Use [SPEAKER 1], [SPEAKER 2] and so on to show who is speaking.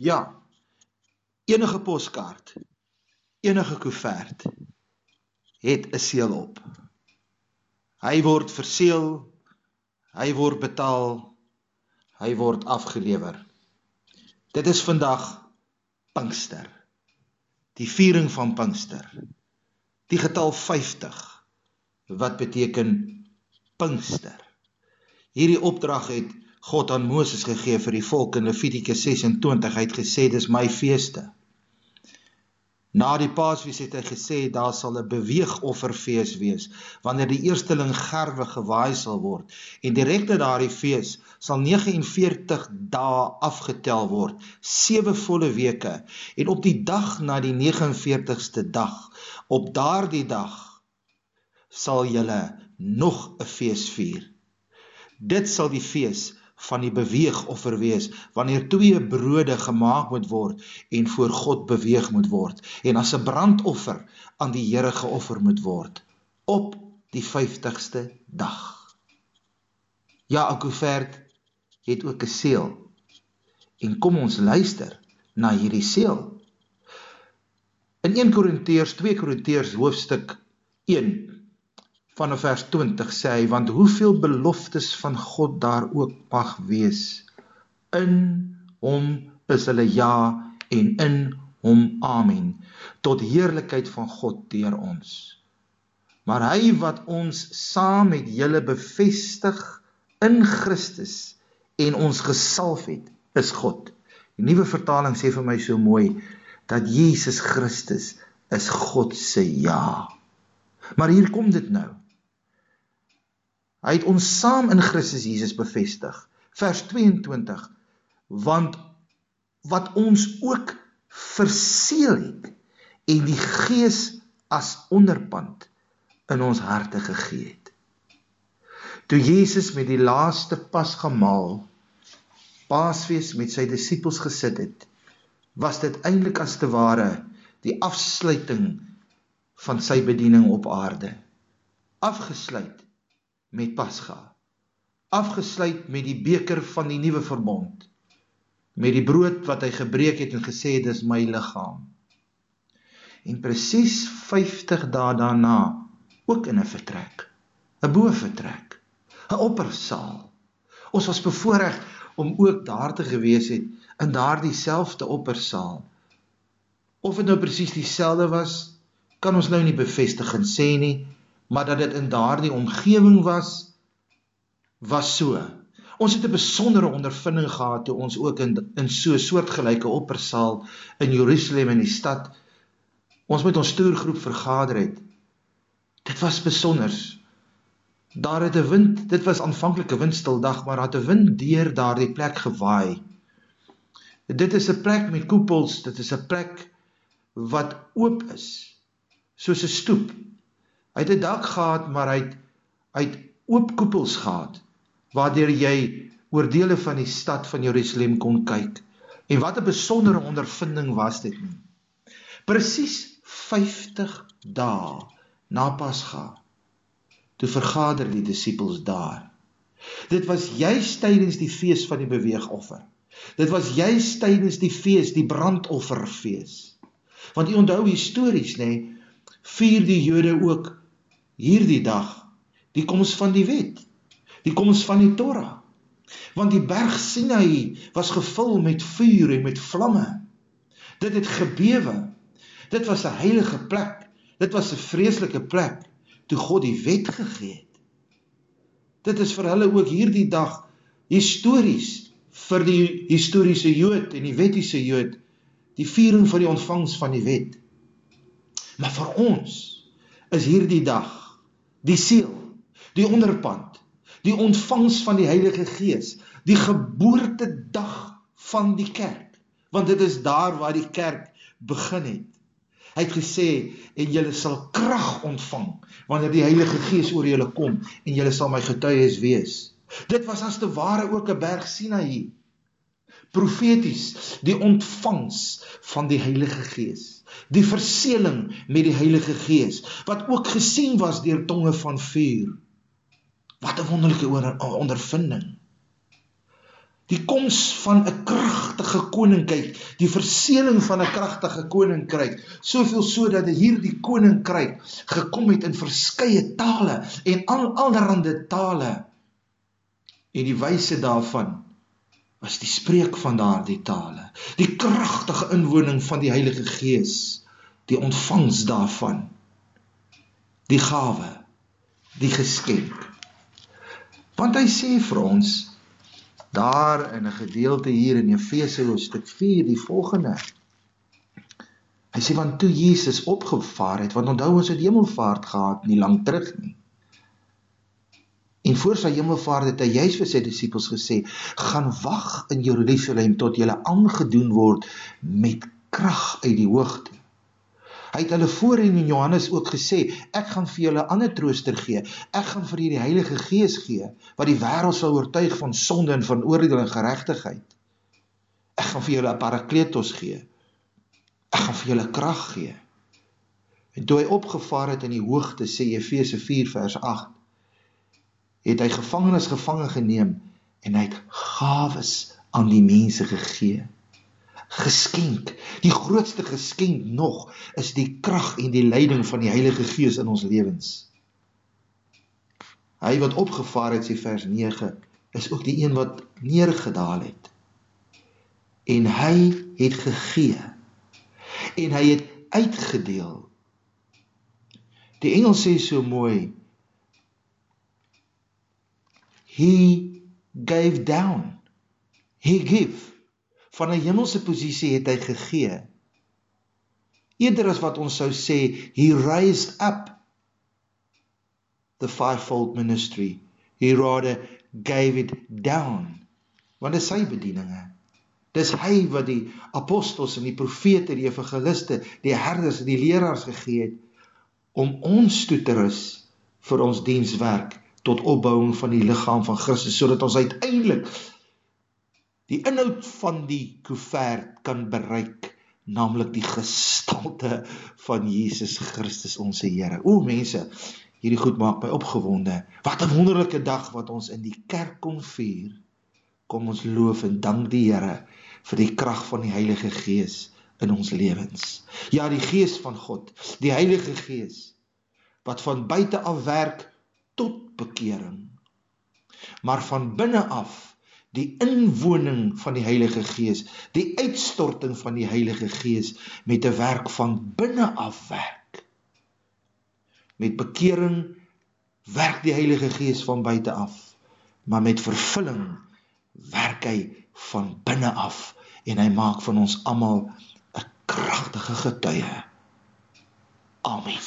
[SPEAKER 1] Ja. Enige poskaart, enige koevert het 'n seël op. Hy word verseël, hy word betaal, hy word afgelewer. Dit is vandag Pinkster. Die viering van Pinkster. Die getal 50 wat beteken Pinkster. Hierdie opdrag het God aan Moses gegee vir die volk in Levitikus 26. Hy het gesê dis my feeste. Na die Paasfees het hy gesê daar sal 'n beweegofferfees wees wanneer die eersteling gerwe gewaai sal word en direk na daardie fees sal 49 dae afgetel word, 7 volle weke en op die dag na die 49ste dag, op daardie dag sal julle nog 'n fees vier. Dit sal die fees van die beweegoffer wees wanneer twee brode gemaak moet word en voor God beweeg moet word en as 'n brandoffer aan die Here geoffer moet word op die 50ste dag. Ja, Akuvert het ook 'n seël. En kom ons luister na hierdie seël. In 1 Korintiërs 2 Korintiërs hoofstuk 1 vanaf vers 20 sê hy want hoeveel beloftes van God daar ook mag wees in hom is hulle ja en in hom amen tot heerlikheid van God deur ons. Maar hy wat ons saam met julle bevestig in Christus en ons gesalf het is God. Die nuwe vertaling sê vir my so mooi dat Jesus Christus is God se ja. Maar hier kom dit nou Hy het ons saam in Christus Jesus bevestig. Vers 22 want wat ons ook verseël het en die Gees as onderpand in ons harte gegee het. Toe Jesus met die laaste Pasgamaal Paasfees met sy disippels gesit het, was dit eintlik as te ware die afsluiting van sy bediening op aarde. Afgesluit met Pasga. Afgesluit met die beker van die nuwe verbond. Met die brood wat hy gebreek het en gesê het dis my liggaam. En presies 50 dae daarna ook in 'n vertrek, 'n boefretrek, 'n oppersaal. Ons was bevoorreg om ook daar te gewees het in daardie selfde oppersaal. Of dit nou presies dieselfde was, kan ons nou nie bevestig en sê nie, maar dat dit in daardie omgewing was was so. Ons het 'n besondere ondervinding gehad toe ons ook in in so 'n soortgelyke oppersaal in Jerusalem in die stad ons met ons toergroep vergader het. Dit was besonder. Daar het 'n wind, dit was aanvanklik 'n windstil dag, maar daar het 'n wind deur daardie plek gewaai. Dit is 'n plek met koepels, dit is 'n plek wat oop is soos 'n stoep Hy het 'n dak gehad, maar hy het uit oop koepels gehad waardeur jy oor dele van die stad van Jerusalem kon kyk. En wat 'n besondere ondervinding was dit nie. Presies 50 dae na Pasga toe vergader die disippels daar. Dit was juis tydens die fees van die beweegoffer. Dit was juis tydens die fees, die brandofferfees. Want u onthou histories nê, vier die Jode ook hierdie dag die koms van die wet, die koms van die Torah. Want die berg Sinai was gevul met vuur en met vlamme. Dit het gebewe. Dit was 'n heilige plek. Dit was 'n vreeslike plek toe God die wet gegee het. Dit is vir hulle ook hierdie dag histories vir die historiese Jood en die wettiese Jood, die viering van die ontvangs van die wet. Maar vir ons is hierdie dag die siel, die onderpand, die ontvangs van die Heilige Gees, die geboortedag van die kerk, want dit is daar waar die kerk begin het. Hy het gesê en julle sal krag ontvang wanneer die Heilige Gees oor julle kom en julle sal my getuies wees. Dit was as te ware ook 'n berg Sinaï. Profeties, die ontvangs van die Heilige Gees die verseeling met die Heilige Gees wat ook gesien was deur tonge van vuur. Wat 'n wonderlike ondervinding. Die koms van 'n kragtige koninkryk, die verseëling van 'n kragtige koninkryk, soveel sodat hierdie koninkryk gekom het in verskeie tale en al allerhande tale. En die wyse daarvan was die spreek van daardie tale, die kragtige inwoning van die Heilige Gees, die ontvangs daarvan, die gawe, die geskenk. Want hy sê vir ons daar in 'n gedeelte hier in Efese hoofstuk 4 die volgende. Hy sê want toe Jesus opgevaar het, want onthou ons het hemelvaart gehad nie lank terug nie. En voor sy hemelvaart het hy juis vir sy disippels gesê: "Gaan wag in Jerusalem tot julle aangedoen word met krag uit die hoogte." Hy het hulle voorheen in Johannes ook gesê, ek gaan vir julle ander trooster gee. Ek gaan vir julle die Heilige Gees gee wat die wêreld sal oortuig van sonde en van oordeel en geregtigheid. Ek gaan vir julle 'n Parakletos gee. Ek gaan vir julle krag gee. En toe hy opgevaar het in die hoogte sê Efese 4 vers 8 het hy gevangenes gevange geneem en hy het gawes aan die mense gegee geskenk. Die grootste geskenk nog is die krag en die leiding van die Heilige Gees in ons lewens. Hy wat opgevaar het, sê vers 9, is ook die een wat neergedaal het. En hy het gegee. En hy het uitgedeel. Die engel sê so mooi He gave down. He gave van 'n hemelse posisie het hy gegee. Eerder as wat ons sou sê he raised up the fivefold ministry. He rather gave it down. Want dit is sy bedieninge. Dis hy wat die apostels en die profete, die evangeliste, die herders en die leraars gegee het om ons toe te rus vir ons dienswerk tot opbouing van die liggaam van Christus sodat ons uiteindelik die inhoud van die koevert kan bereik, naamlik die gestalte van Jesus Christus ons Here. O mense, hierdie goed maak my opgewonde. Wat 'n wonderlike dag wat ons in die kerk kom vier. Kom ons loof en dank die Here vir die krag van die Heilige Gees in ons lewens. Ja, die Gees van God, die Heilige Gees wat van buite af werk tot bekering. Maar van binne af die inwoning van die Heilige Gees, die uitstorting van die Heilige Gees met 'n werk van binne af werk. Met bekering werk die Heilige Gees van buite af, maar met vervulling werk hy van binne af en hy maak van ons almal 'n kragtige getuie. Amen.